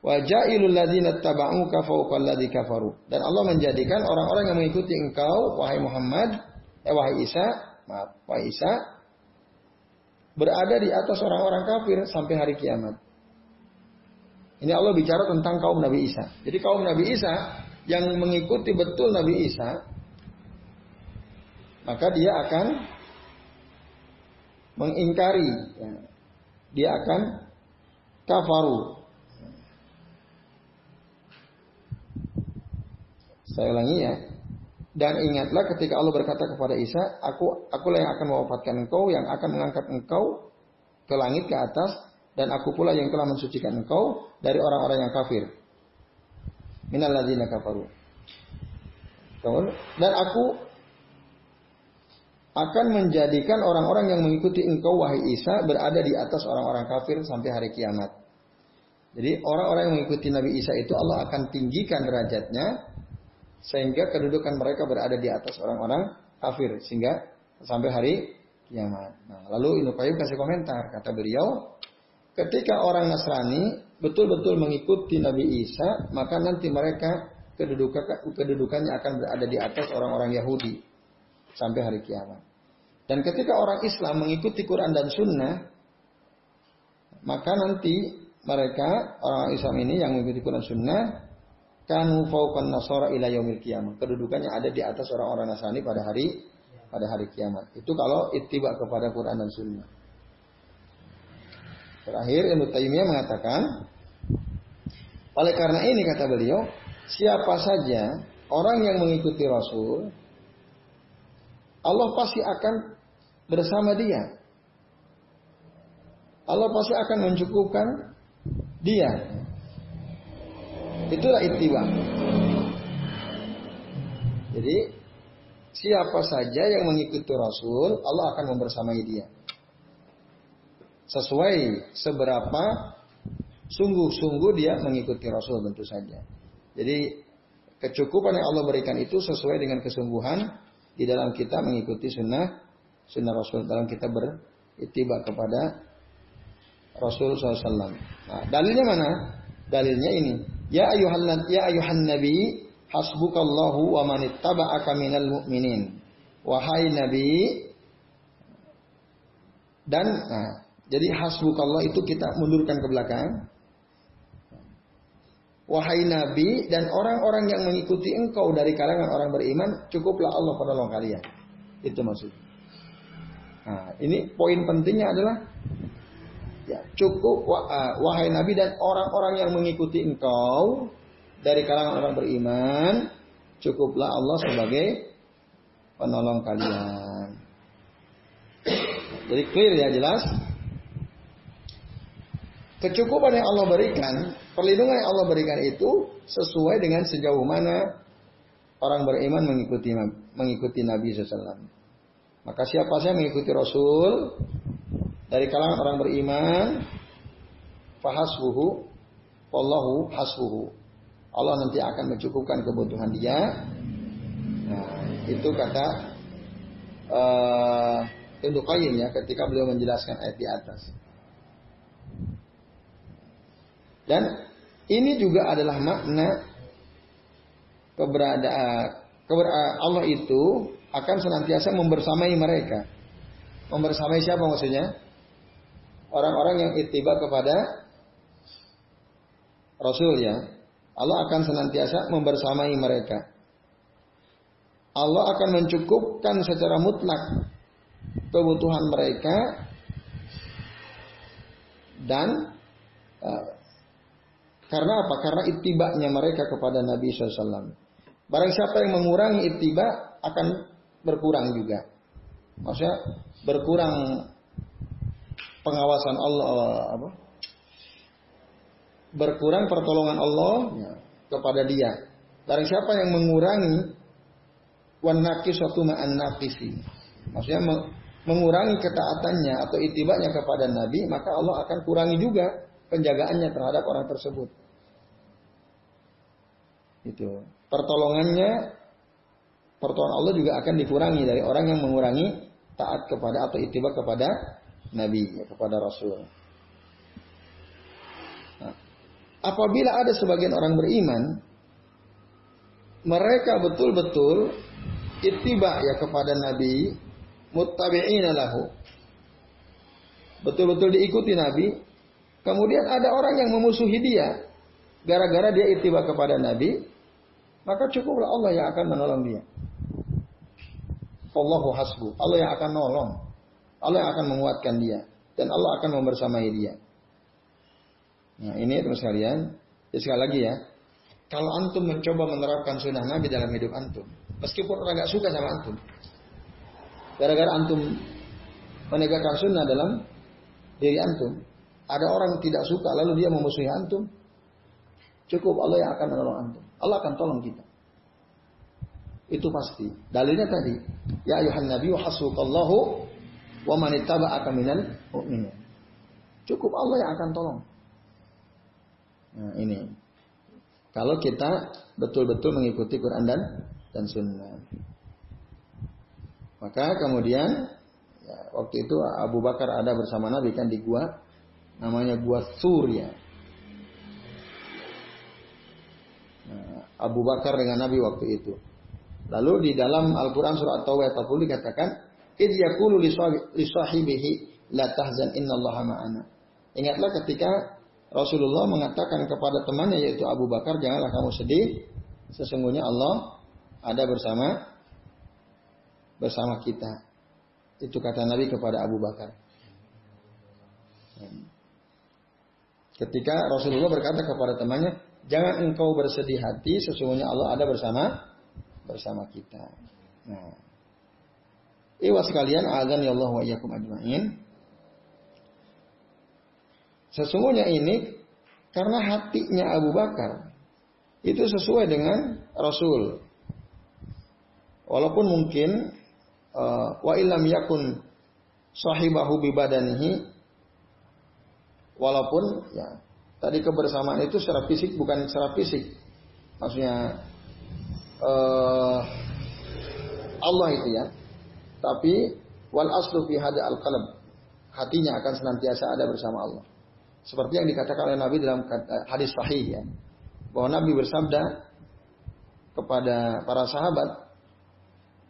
Wajailul ladzina taba'uka kafaru. Dan Allah menjadikan orang-orang yang mengikuti engkau wahai Muhammad, eh wahai Isa, maaf, wahai Isa berada di atas orang-orang kafir sampai hari kiamat. Ini Allah bicara tentang kaum Nabi Isa. Jadi kaum Nabi Isa yang mengikuti betul Nabi Isa, maka dia akan mengingkari, ya. dia akan kafaru. Saya ulangi ya. Dan ingatlah ketika Allah berkata kepada Isa, aku akulah yang akan mewafatkan engkau, yang akan mengangkat engkau ke langit ke atas, dan aku pula yang telah mensucikan engkau dari orang-orang yang kafir minal ladzina kafaru. Dan aku akan menjadikan orang-orang yang mengikuti engkau wahai Isa berada di atas orang-orang kafir sampai hari kiamat. Jadi orang-orang yang mengikuti Nabi Isa itu Allah akan tinggikan derajatnya sehingga kedudukan mereka berada di atas orang-orang kafir sehingga sampai hari kiamat. Nah, lalu Ibnu Qayyim kasih komentar kata beliau, ketika orang Nasrani betul-betul mengikuti Nabi Isa, maka nanti mereka kedudukan, kedudukannya akan berada di atas orang-orang Yahudi sampai hari kiamat. Dan ketika orang Islam mengikuti Quran dan Sunnah, maka nanti mereka orang Islam ini yang mengikuti Quran Sunnah kanu fauqan nasara ila yaumil kiamat. Kedudukannya ada di atas orang-orang Nasrani pada hari pada hari kiamat. Itu kalau ittiba kepada Quran dan Sunnah. Terakhir Ibnu Taimiyah mengatakan, oleh karena ini kata beliau, siapa saja orang yang mengikuti Rasul, Allah pasti akan bersama dia. Allah pasti akan mencukupkan dia. Itulah ittiba. Jadi siapa saja yang mengikuti Rasul, Allah akan membersamai dia sesuai seberapa sungguh-sungguh dia mengikuti Rasul tentu saja. Jadi kecukupan yang Allah berikan itu sesuai dengan kesungguhan di dalam kita mengikuti sunnah sunnah Rasul dalam kita beritiba kepada Rasul SAW. Nah, dalilnya mana? Dalilnya ini Ya ayuhan ya ayuhan nabi hasbukallahu wa man ittaba'aka minal mu'minin. Wahai nabi dan nah, jadi hasbukallah itu kita mundurkan ke belakang. Wahai Nabi dan orang-orang yang mengikuti engkau dari kalangan orang beriman, cukuplah Allah penolong kalian. Itu maksudnya. Nah, ini poin pentingnya adalah ya cukup uh, wahai Nabi dan orang-orang yang mengikuti engkau dari kalangan orang beriman, cukuplah Allah sebagai penolong kalian. Jadi clear ya jelas. Kecukupan yang Allah berikan, perlindungan yang Allah berikan itu sesuai dengan sejauh mana orang beriman mengikuti mengikuti Nabi SAW. Maka siapa saya mengikuti Rasul dari kalangan orang beriman, fahasbuhu, wallahu hasbuhu. Allah nanti akan mencukupkan kebutuhan dia. Nah, itu kata uh, Qayyim ya ketika beliau menjelaskan ayat di atas. Dan ini juga adalah makna keberadaan Allah itu akan senantiasa membersamai mereka. Membersamai siapa maksudnya? Orang-orang yang ittiba kepada Rasul ya. Allah akan senantiasa membersamai mereka. Allah akan mencukupkan secara mutlak kebutuhan mereka dan uh, karena apa? Karena itibaknya mereka kepada Nabi SAW. Barang siapa yang mengurangi itibak akan berkurang juga. Maksudnya berkurang pengawasan Allah apa? Berkurang pertolongan Allah ya, kepada dia. Barang siapa yang mengurangi wanaki suatu ma'an nafisi. Maksudnya mengurangi ketaatannya atau itibaknya kepada Nabi, maka Allah akan kurangi juga penjagaannya terhadap orang tersebut. Itu. Pertolongannya, pertolongan Allah juga akan dikurangi dari orang yang mengurangi taat kepada atau itibak kepada Nabi, kepada Rasul. Nah, apabila ada sebagian orang beriman, mereka betul-betul itibak ya kepada Nabi, muttabi'ina lahu. Betul-betul diikuti Nabi. Kemudian ada orang yang memusuhi dia. Gara-gara dia ittiba kepada Nabi. Maka cukuplah Allah yang akan menolong dia. Allahu hasbu. Allah yang akan nolong. Allah akan menguatkan dia. Dan Allah akan membersamai dia. Nah ini teman sekalian. Ya sekali lagi ya. Kalau antum mencoba menerapkan sunnah Nabi dalam hidup antum. Meskipun orang gak suka sama antum. Gara-gara antum menegakkan sunnah dalam diri antum. Ada orang tidak suka lalu dia memusuhi antum. Cukup Allah yang akan menolong antum. Allah akan tolong kita. Itu pasti. Dalilnya tadi, ya ayuhan nabi hasbukallahu wa man ittaba'aka minal mu'minin. Cukup Allah yang akan tolong. Nah, ini. Kalau kita betul-betul mengikuti Quran dan dan sunnah. Maka kemudian ya, waktu itu Abu Bakar ada bersama Nabi kan di gua namanya gua Surya. Nah, Abu Bakar dengan Nabi waktu itu. Lalu di dalam Al-Quran surat Tawbah ayat dikatakan, "Id yakulu li sahibihi la tahzan ma'ana." Ingatlah ketika Rasulullah mengatakan kepada temannya yaitu Abu Bakar, "Janganlah kamu sedih, sesungguhnya Allah ada bersama bersama kita. Itu kata Nabi kepada Abu Bakar. Ketika Rasulullah berkata kepada temannya, jangan engkau bersedih hati, sesungguhnya Allah ada bersama bersama kita. Nah, Iwas sekalian, azan ya Allah wa iyyakum ajma'in. Sesungguhnya ini karena hatinya Abu Bakar itu sesuai dengan Rasul. Walaupun mungkin uh, wa illam yakun sahibahu bi badanihi walaupun ya tadi kebersamaan itu secara fisik bukan secara fisik maksudnya uh, Allah itu ya tapi wal aslu fi hada al qalb hatinya akan senantiasa ada bersama Allah. Seperti yang dikatakan oleh Nabi dalam hadis sahih ya. Bahwa Nabi bersabda kepada para sahabat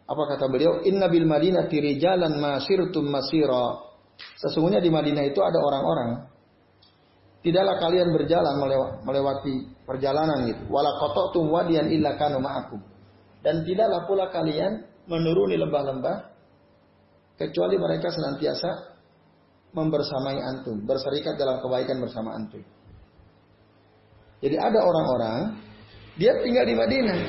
apa kata beliau? Inna bil madinah rijalan masirtum masira. Sesungguhnya di Madinah itu ada orang-orang tidaklah kalian berjalan melewati perjalanan itu. Wala qata'tum wadiyan illa kanu ma'akum. Dan tidaklah pula kalian menuruni lembah-lembah kecuali mereka senantiasa membersamai antum, berserikat dalam kebaikan bersama antum. Jadi ada orang-orang dia tinggal di Madinah.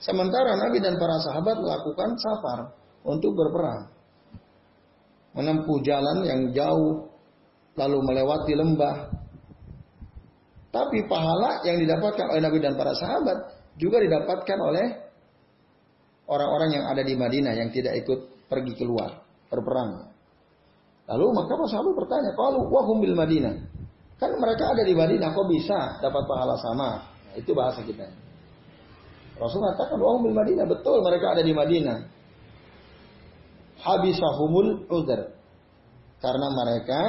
Sementara Nabi dan para sahabat melakukan safar untuk berperang. Menempuh jalan yang jauh lalu melewati lembah. Tapi pahala yang didapatkan oleh Nabi dan para sahabat juga didapatkan oleh orang-orang yang ada di Madinah yang tidak ikut pergi keluar berperang. Lalu maka para sahabat bertanya, kalau wahum bil Madinah. Kan mereka ada di Madinah, kok bisa dapat pahala sama? Nah, itu bahasa kita. Rasul mengatakan, wahum bil Madinah. Betul mereka ada di Madinah. Habisahumul udar. Karena mereka,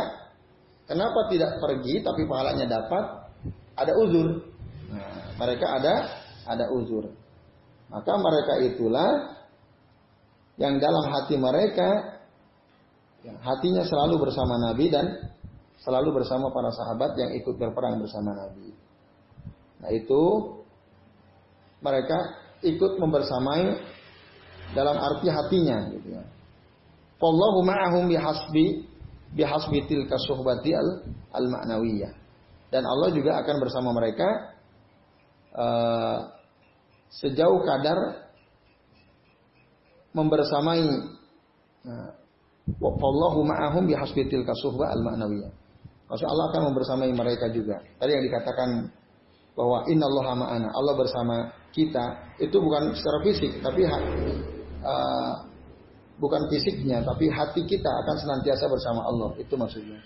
kenapa tidak pergi tapi pahalanya dapat? Ada uzur. Nah, mereka ada ada uzur. Maka mereka itulah yang dalam hati mereka ya, hatinya selalu bersama Nabi dan selalu bersama para sahabat yang ikut berperang bersama Nabi. Nah itu mereka ikut membersamai dalam arti hatinya gitu ya. Wallahu ma'ahum bihasbi bihasbi tilka suhbati al, al ma'nawiyah. Dan Allah juga akan bersama mereka uh, sejauh kadar membersamai nah, wallahu ma'ahum bihasbi tilka suhbah al ma'nawiyah. Maksud Allah akan membersamai mereka juga. Tadi yang dikatakan bahwa Inna Allah ma'ana, Allah bersama kita, itu bukan secara fisik, tapi uh, bukan fisiknya, tapi hati kita akan senantiasa bersama Allah. Itu maksudnya.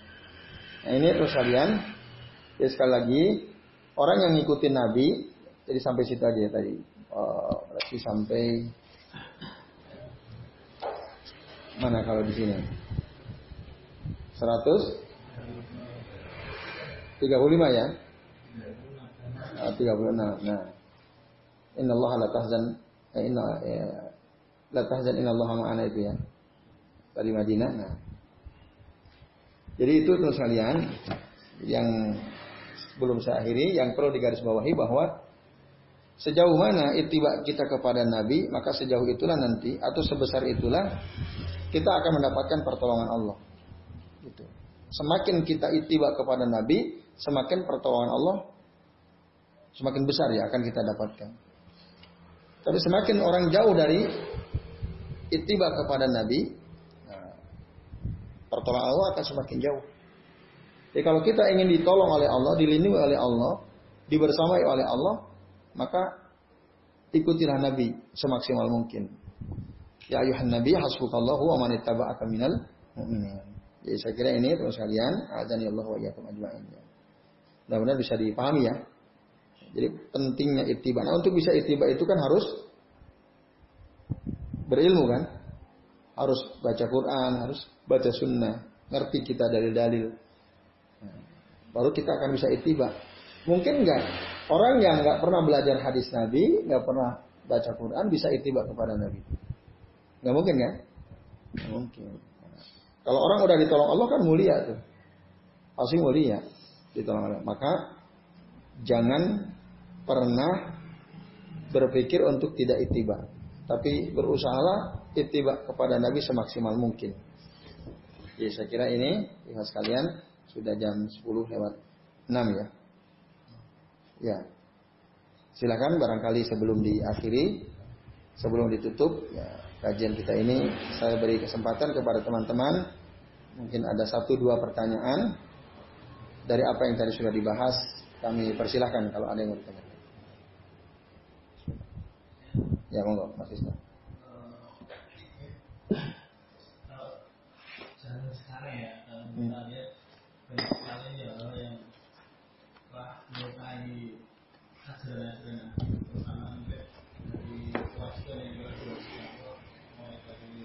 Nah ini terus kalian, ya sekali lagi, orang yang ngikutin Nabi, jadi sampai situ aja ya tadi. Uh, sampai mana kalau di sini? 100 35 ya? Ah, 36. Nah. Inna Allah la tahzan eh, inna ya, la tahzan inna Allah ma'ana itu ya. Dari Madinah. Nah. Jadi itu terus kalian yang belum saya akhiri yang perlu digarisbawahi bahwa sejauh mana ittiba kita kepada Nabi maka sejauh itulah nanti atau sebesar itulah kita akan mendapatkan pertolongan Allah. Gitu. Semakin kita ittiba kepada Nabi, semakin pertolongan Allah semakin besar ya akan kita dapatkan. Tapi semakin orang jauh dari ittiba kepada Nabi, nah, pertolongan Allah akan semakin jauh. Jadi kalau kita ingin ditolong oleh Allah, dilindungi oleh Allah, dibersamai oleh Allah, maka ikutilah Nabi semaksimal mungkin. Ya ayuhan Nabi hasbukallahu wa man ittaba'aka minal mu'minin. Jadi saya kira ini terus kalian, azani Allah wa iyyakum ajma'in. Mudah-mudahan bisa dipahami ya. Jadi pentingnya ittiba. Nah untuk bisa ittiba itu kan harus berilmu kan. Harus baca Quran, harus baca sunnah. Ngerti kita dari dalil. Nah, baru kita akan bisa ittiba. Mungkin enggak orang yang nggak pernah belajar hadis Nabi, nggak pernah baca Quran bisa ittiba kepada Nabi. Nggak mungkin kan? Nggak mungkin. Kalau orang udah ditolong Allah kan mulia tuh. Pasti mulia ditolong Allah. Maka jangan pernah berpikir untuk tidak itiba. Tapi berusahalah itiba kepada Nabi semaksimal mungkin. Jadi saya kira ini, lihat sekalian, sudah jam 10 lewat 6 ya. Ya. Silakan barangkali sebelum diakhiri, sebelum ditutup, ya, kajian kita ini saya beri kesempatan kepada teman-teman mungkin ada satu dua pertanyaan dari apa yang tadi sudah dibahas kami persilahkan kalau ada yang mau ditanya. Ya monggo Mas Isna. sekarang ya kita lihat banyak sekali ya orang yang telah melukai ajaran-ajaran terutama dari kewajiban yang diwajibkan mulai dari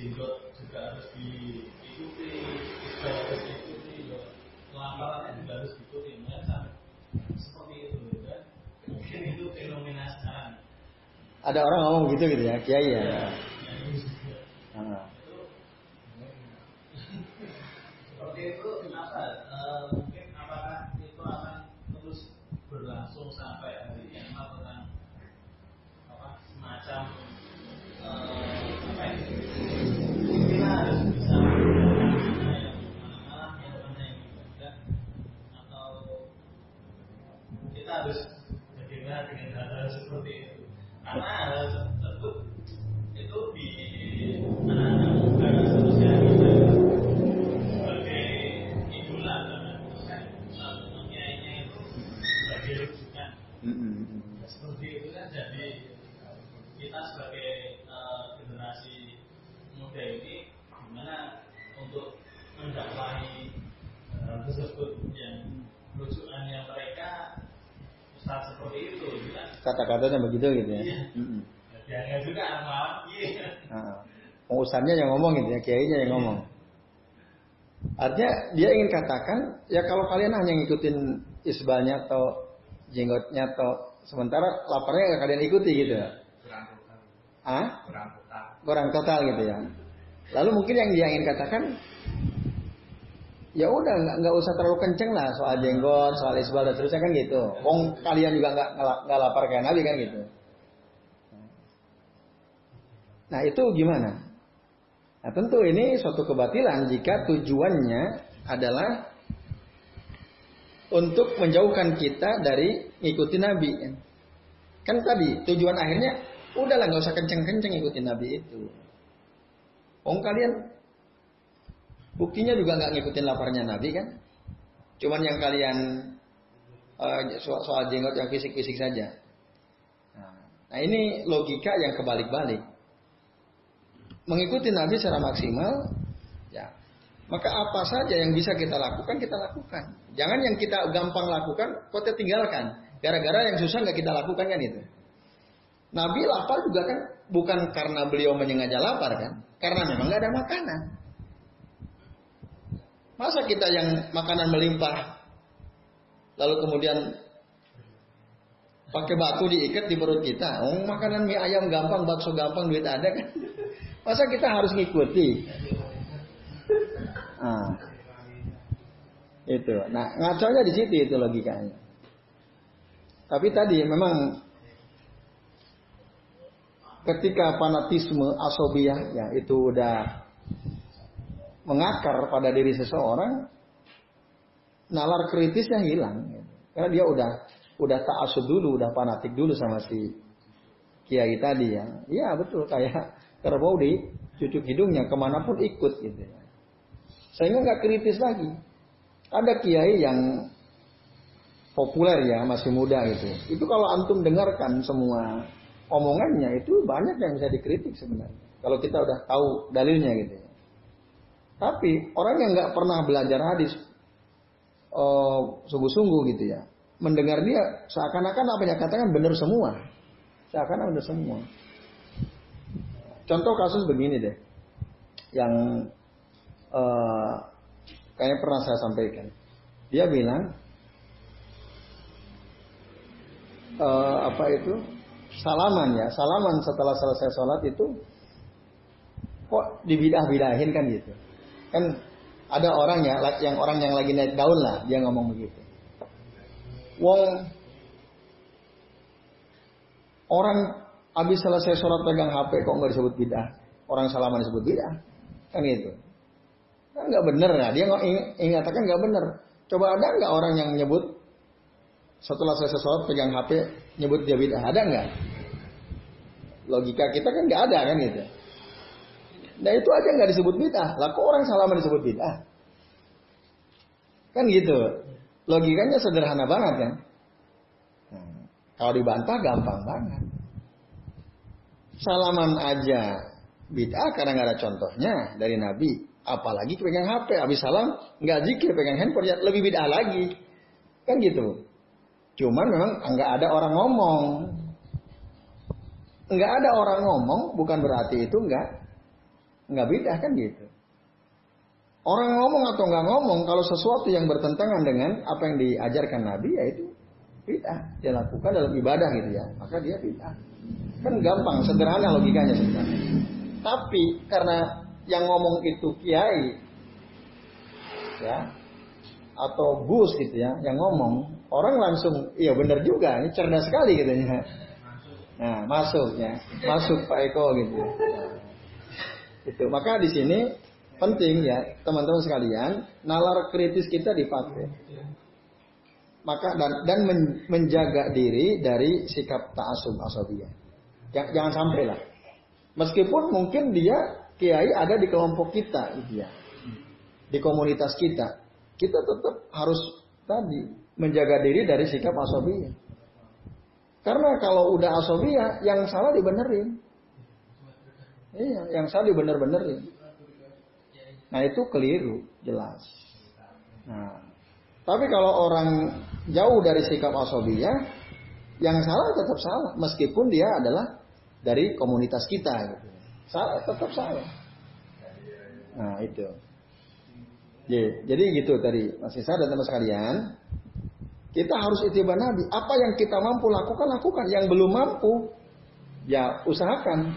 jenggot juga harus diikuti juga harus diikuti ya. kelaparan juga harus diikuti ya sampai seperti itu dan mungkin itu fenomena sekarang Ada orang ngomong gitu gitu ya, kiai ya. ya ini juga Ah. itu seperti itu apa eh, mungkin apakah itu akan terus berlangsung sampai hari kiamat tentang apa semacam eh, apa ya kita harus bisa membedakan mana yang mana yang mana yang ibadah atau kita harus bagaimana dengan hal-hal seperti itu karena hal tersebut itu di anak-anak muda dan seterusnya bisa sebagai idola dan seterusnya kiainya itu sebagai rujukan Hmm, hmm, hmm. Nah, seperti itu kan jadi kita sebagai eh, generasi muda ini gimana untuk mendakwahi eh, hal tersebut yang rujukannya mereka ustaz seperti itu gitu Kata-katanya begitu gitu ya. Iya. Juga maaf iya. Pengusahannya yang ngomong gitu ya, kiainya yang ngomong. Artinya dia ingin katakan, ya kalau kalian hanya ngikutin isbalnya atau jenggotnya atau sementara laparnya kalian ikuti gitu ya. kurang total Ah? kurang total Kurang total gitu ya. Lalu mungkin yang dia ingin katakan, ya udah nggak usah terlalu kenceng lah soal jenggot, soal isbal dan seterusnya kan gitu. Wong kalian juga nggak nggak- lapar kayak Nabi kan gitu. Nah itu gimana? Nah tentu ini suatu kebatilan jika tujuannya adalah untuk menjauhkan kita dari ngikutin Nabi. Kan tadi tujuan akhirnya udahlah nggak usah kenceng-kenceng ngikutin Nabi itu. Om kalian buktinya juga nggak ngikutin laparnya Nabi kan? Cuman yang kalian eh, soal, jenggot yang fisik-fisik saja. Nah, ini logika yang kebalik-balik mengikuti Nabi secara maksimal, ya maka apa saja yang bisa kita lakukan kita lakukan. Jangan yang kita gampang lakukan, kita tinggalkan. Gara-gara yang susah nggak kita lakukan kan itu. Nabi lapar juga kan bukan karena beliau menyengaja lapar kan, karena memang nggak ada makanan. Masa kita yang makanan melimpah, lalu kemudian pakai batu diikat di perut kita. Oh, makanan mie ayam gampang, bakso gampang, duit ada kan? Masa kita harus ngikuti? Ah. Itu. Nah, ngaconya di situ itu logikanya. Tapi tadi memang ketika fanatisme asobiah ya itu udah mengakar pada diri seseorang, nalar kritisnya hilang. Karena dia udah udah taasub dulu, udah fanatik dulu sama si kiai tadi ya. Iya betul kayak kerbau di cucuk hidungnya ke mana pun ikut gitu ya. Sehingga nggak kritis lagi. Ada kiai yang populer ya masih muda gitu. Itu kalau antum dengarkan semua omongannya itu banyak yang bisa dikritik sebenarnya. Kalau kita udah tahu dalilnya gitu ya. Tapi orang yang nggak pernah belajar hadis oh, sungguh-sungguh gitu ya, mendengar dia seakan-akan apa yang katakan benar semua, seakan-akan benar semua. Contoh kasus begini deh, yang eh, kayaknya pernah saya sampaikan. Dia bilang eh, apa itu salaman ya, salaman setelah selesai sholat itu kok dibidah-bidahin kan gitu. Kan ada orang ya, yang orang yang lagi naik daun lah, dia ngomong begitu. Wong orang habis selesai sholat pegang HP kok nggak disebut bidah? Orang salaman disebut bidah, kan gitu. Kan nggak bener ya, dia nggak ing- ingatakan nggak bener. Coba ada nggak orang yang nyebut setelah selesai sholat pegang HP nyebut dia bidah? Ada nggak? Logika kita kan nggak ada kan gitu. Nah itu aja nggak disebut bid'ah. Lah kok orang salaman disebut bid'ah? Kan gitu. logikanya sederhana banget kan. Nah, kalau dibantah gampang banget. Salaman aja bid'ah karena nggak ada contohnya dari Nabi. Apalagi pegang HP, habis salam nggak zikir pegang handphone ya lebih bid'ah lagi. Kan gitu. Cuman memang nggak ada orang ngomong. Nggak ada orang ngomong bukan berarti itu nggak nggak bid'ah kan gitu. Orang ngomong atau nggak ngomong kalau sesuatu yang bertentangan dengan apa yang diajarkan Nabi yaitu bid'ah. Dia lakukan dalam ibadah gitu ya, maka dia bid'ah. Kan gampang, sederhana logikanya sebenarnya. Tapi karena yang ngomong itu kiai, ya, atau bus gitu ya, yang ngomong, orang langsung, iya benar juga, ini cerdas sekali gitu ya. Nah, masuk ya, masuk Pak Eko gitu. Itu. Maka di sini penting ya, teman-teman sekalian, nalar kritis kita dipakai. Maka dan dan menjaga diri dari sikap ta'asub asabiyah. Jangan sampai lah. Meskipun mungkin dia kiai ada di kelompok kita gitu ya. Di komunitas kita. Kita tetap harus tadi menjaga diri dari sikap asobiyah. Karena kalau udah asobiyah, yang salah dibenerin. Iya, yang salah dibener-benerin. Nah itu keliru, jelas. Nah, tapi kalau orang jauh dari sikap asobiyah, yang salah tetap salah, meskipun dia adalah dari komunitas kita. Gitu. Salah, tetap salah. Nah itu. Jadi gitu tadi, Mas Isa dan teman sekalian, kita harus itibar Nabi. Apa yang kita mampu lakukan, lakukan. Yang belum mampu, ya usahakan.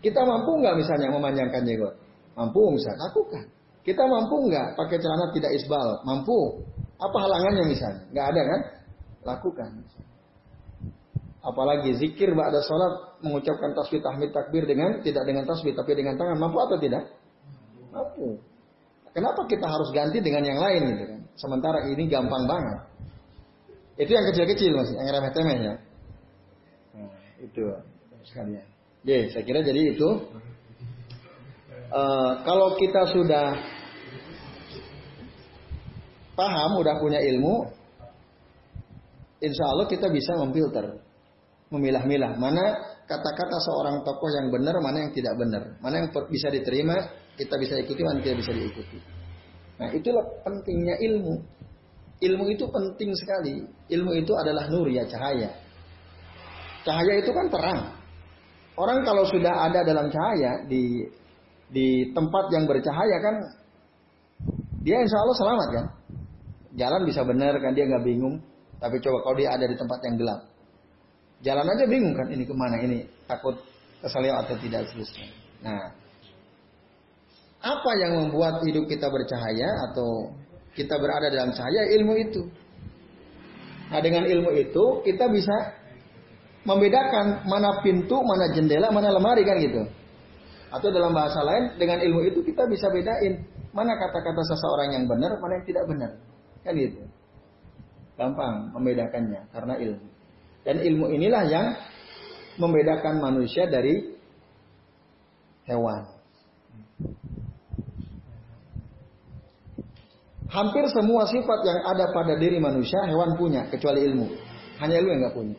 Kita mampu nggak misalnya memanjangkan jenggot? Mampu misalnya, lakukan. Kita mampu nggak pakai celana tidak isbal? Mampu. Apa halangannya misalnya? Nggak ada kan? Lakukan. Apalagi zikir ba'da sholat mengucapkan tasbih tahmid takbir dengan tidak dengan tasbih tapi dengan tangan mampu atau tidak? Mampu. Kenapa kita harus ganti dengan yang lain gitu kan? Sementara ini gampang banget. Itu yang kecil-kecil masih, yang remeh-temeh ya. Nah, itu sekalian. Jadi saya kira jadi itu. Uh, kalau kita sudah paham, udah punya ilmu, insya Allah kita bisa memfilter memilah-milah mana kata-kata seorang tokoh yang benar, mana yang tidak benar, mana yang bisa diterima, kita bisa ikuti, mana tidak bisa diikuti. Nah, itulah pentingnya ilmu. Ilmu itu penting sekali. Ilmu itu adalah nur ya cahaya. Cahaya itu kan terang. Orang kalau sudah ada dalam cahaya di di tempat yang bercahaya kan dia insya Allah selamat kan. Jalan bisa benar kan dia nggak bingung. Tapi coba kalau dia ada di tempat yang gelap, Jalan aja bingung kan ini ke mana ini takut kesalio atau tidak seterusnya. Nah, apa yang membuat hidup kita bercahaya atau kita berada dalam cahaya ilmu itu. Nah dengan ilmu itu kita bisa membedakan mana pintu, mana jendela, mana lemari kan gitu. Atau dalam bahasa lain dengan ilmu itu kita bisa bedain mana kata-kata seseorang yang benar, mana yang tidak benar. Kan gitu. Gampang membedakannya karena ilmu. Dan ilmu inilah yang membedakan manusia dari hewan. Hampir semua sifat yang ada pada diri manusia hewan punya kecuali ilmu. Hanya lu yang nggak punya.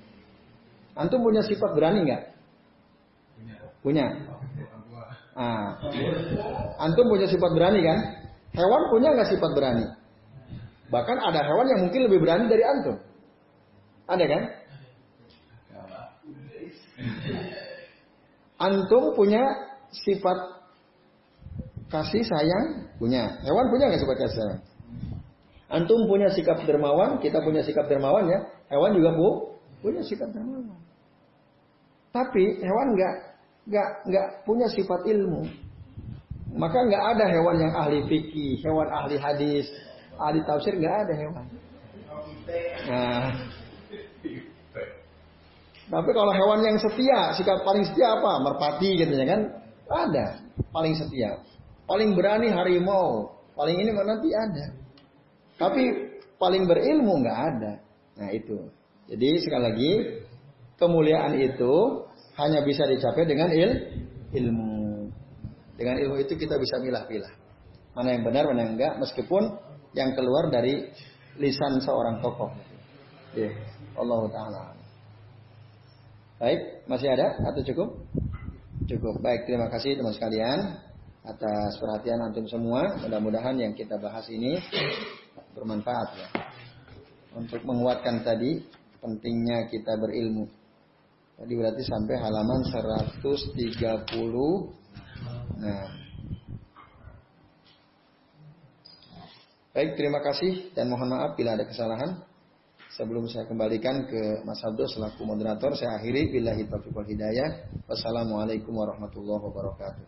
Antum punya sifat berani nggak? Punya. Ah. Antum punya sifat berani kan? Hewan punya nggak sifat berani? Bahkan ada hewan yang mungkin lebih berani dari antum. Ada kan? Antum punya sifat kasih sayang? Punya. Hewan punya nggak sifat kasih sayang? Antum punya sikap dermawan, kita punya sikap dermawan ya. Hewan juga bu, punya sikap dermawan. Tapi hewan nggak nggak nggak punya sifat ilmu. Maka nggak ada hewan yang ahli fikih, hewan ahli hadis, ahli tafsir nggak ada hewan. Nah, tapi kalau hewan yang setia, sikap paling setia apa? Merpati gitu ya kan? Ada. Paling setia. Paling berani harimau. Paling ini nanti ada. Tapi paling berilmu nggak ada. Nah itu. Jadi sekali lagi kemuliaan itu hanya bisa dicapai dengan il ilmu. Dengan ilmu itu kita bisa milah-milah. Mana yang benar, mana yang enggak. Meskipun yang keluar dari lisan seorang tokoh. Ya, Allah taala. Baik, masih ada atau cukup? Cukup. Baik, terima kasih teman sekalian atas perhatian antum semua. Mudah-mudahan yang kita bahas ini bermanfaat ya. Untuk menguatkan tadi pentingnya kita berilmu. Tadi berarti sampai halaman 130. Nah. Baik, terima kasih dan mohon maaf bila ada kesalahan. Sebelum saya kembalikan ke Mas Abdul selaku moderator, saya akhiri bila taufiq wal hidayah. Wassalamualaikum warahmatullahi wabarakatuh.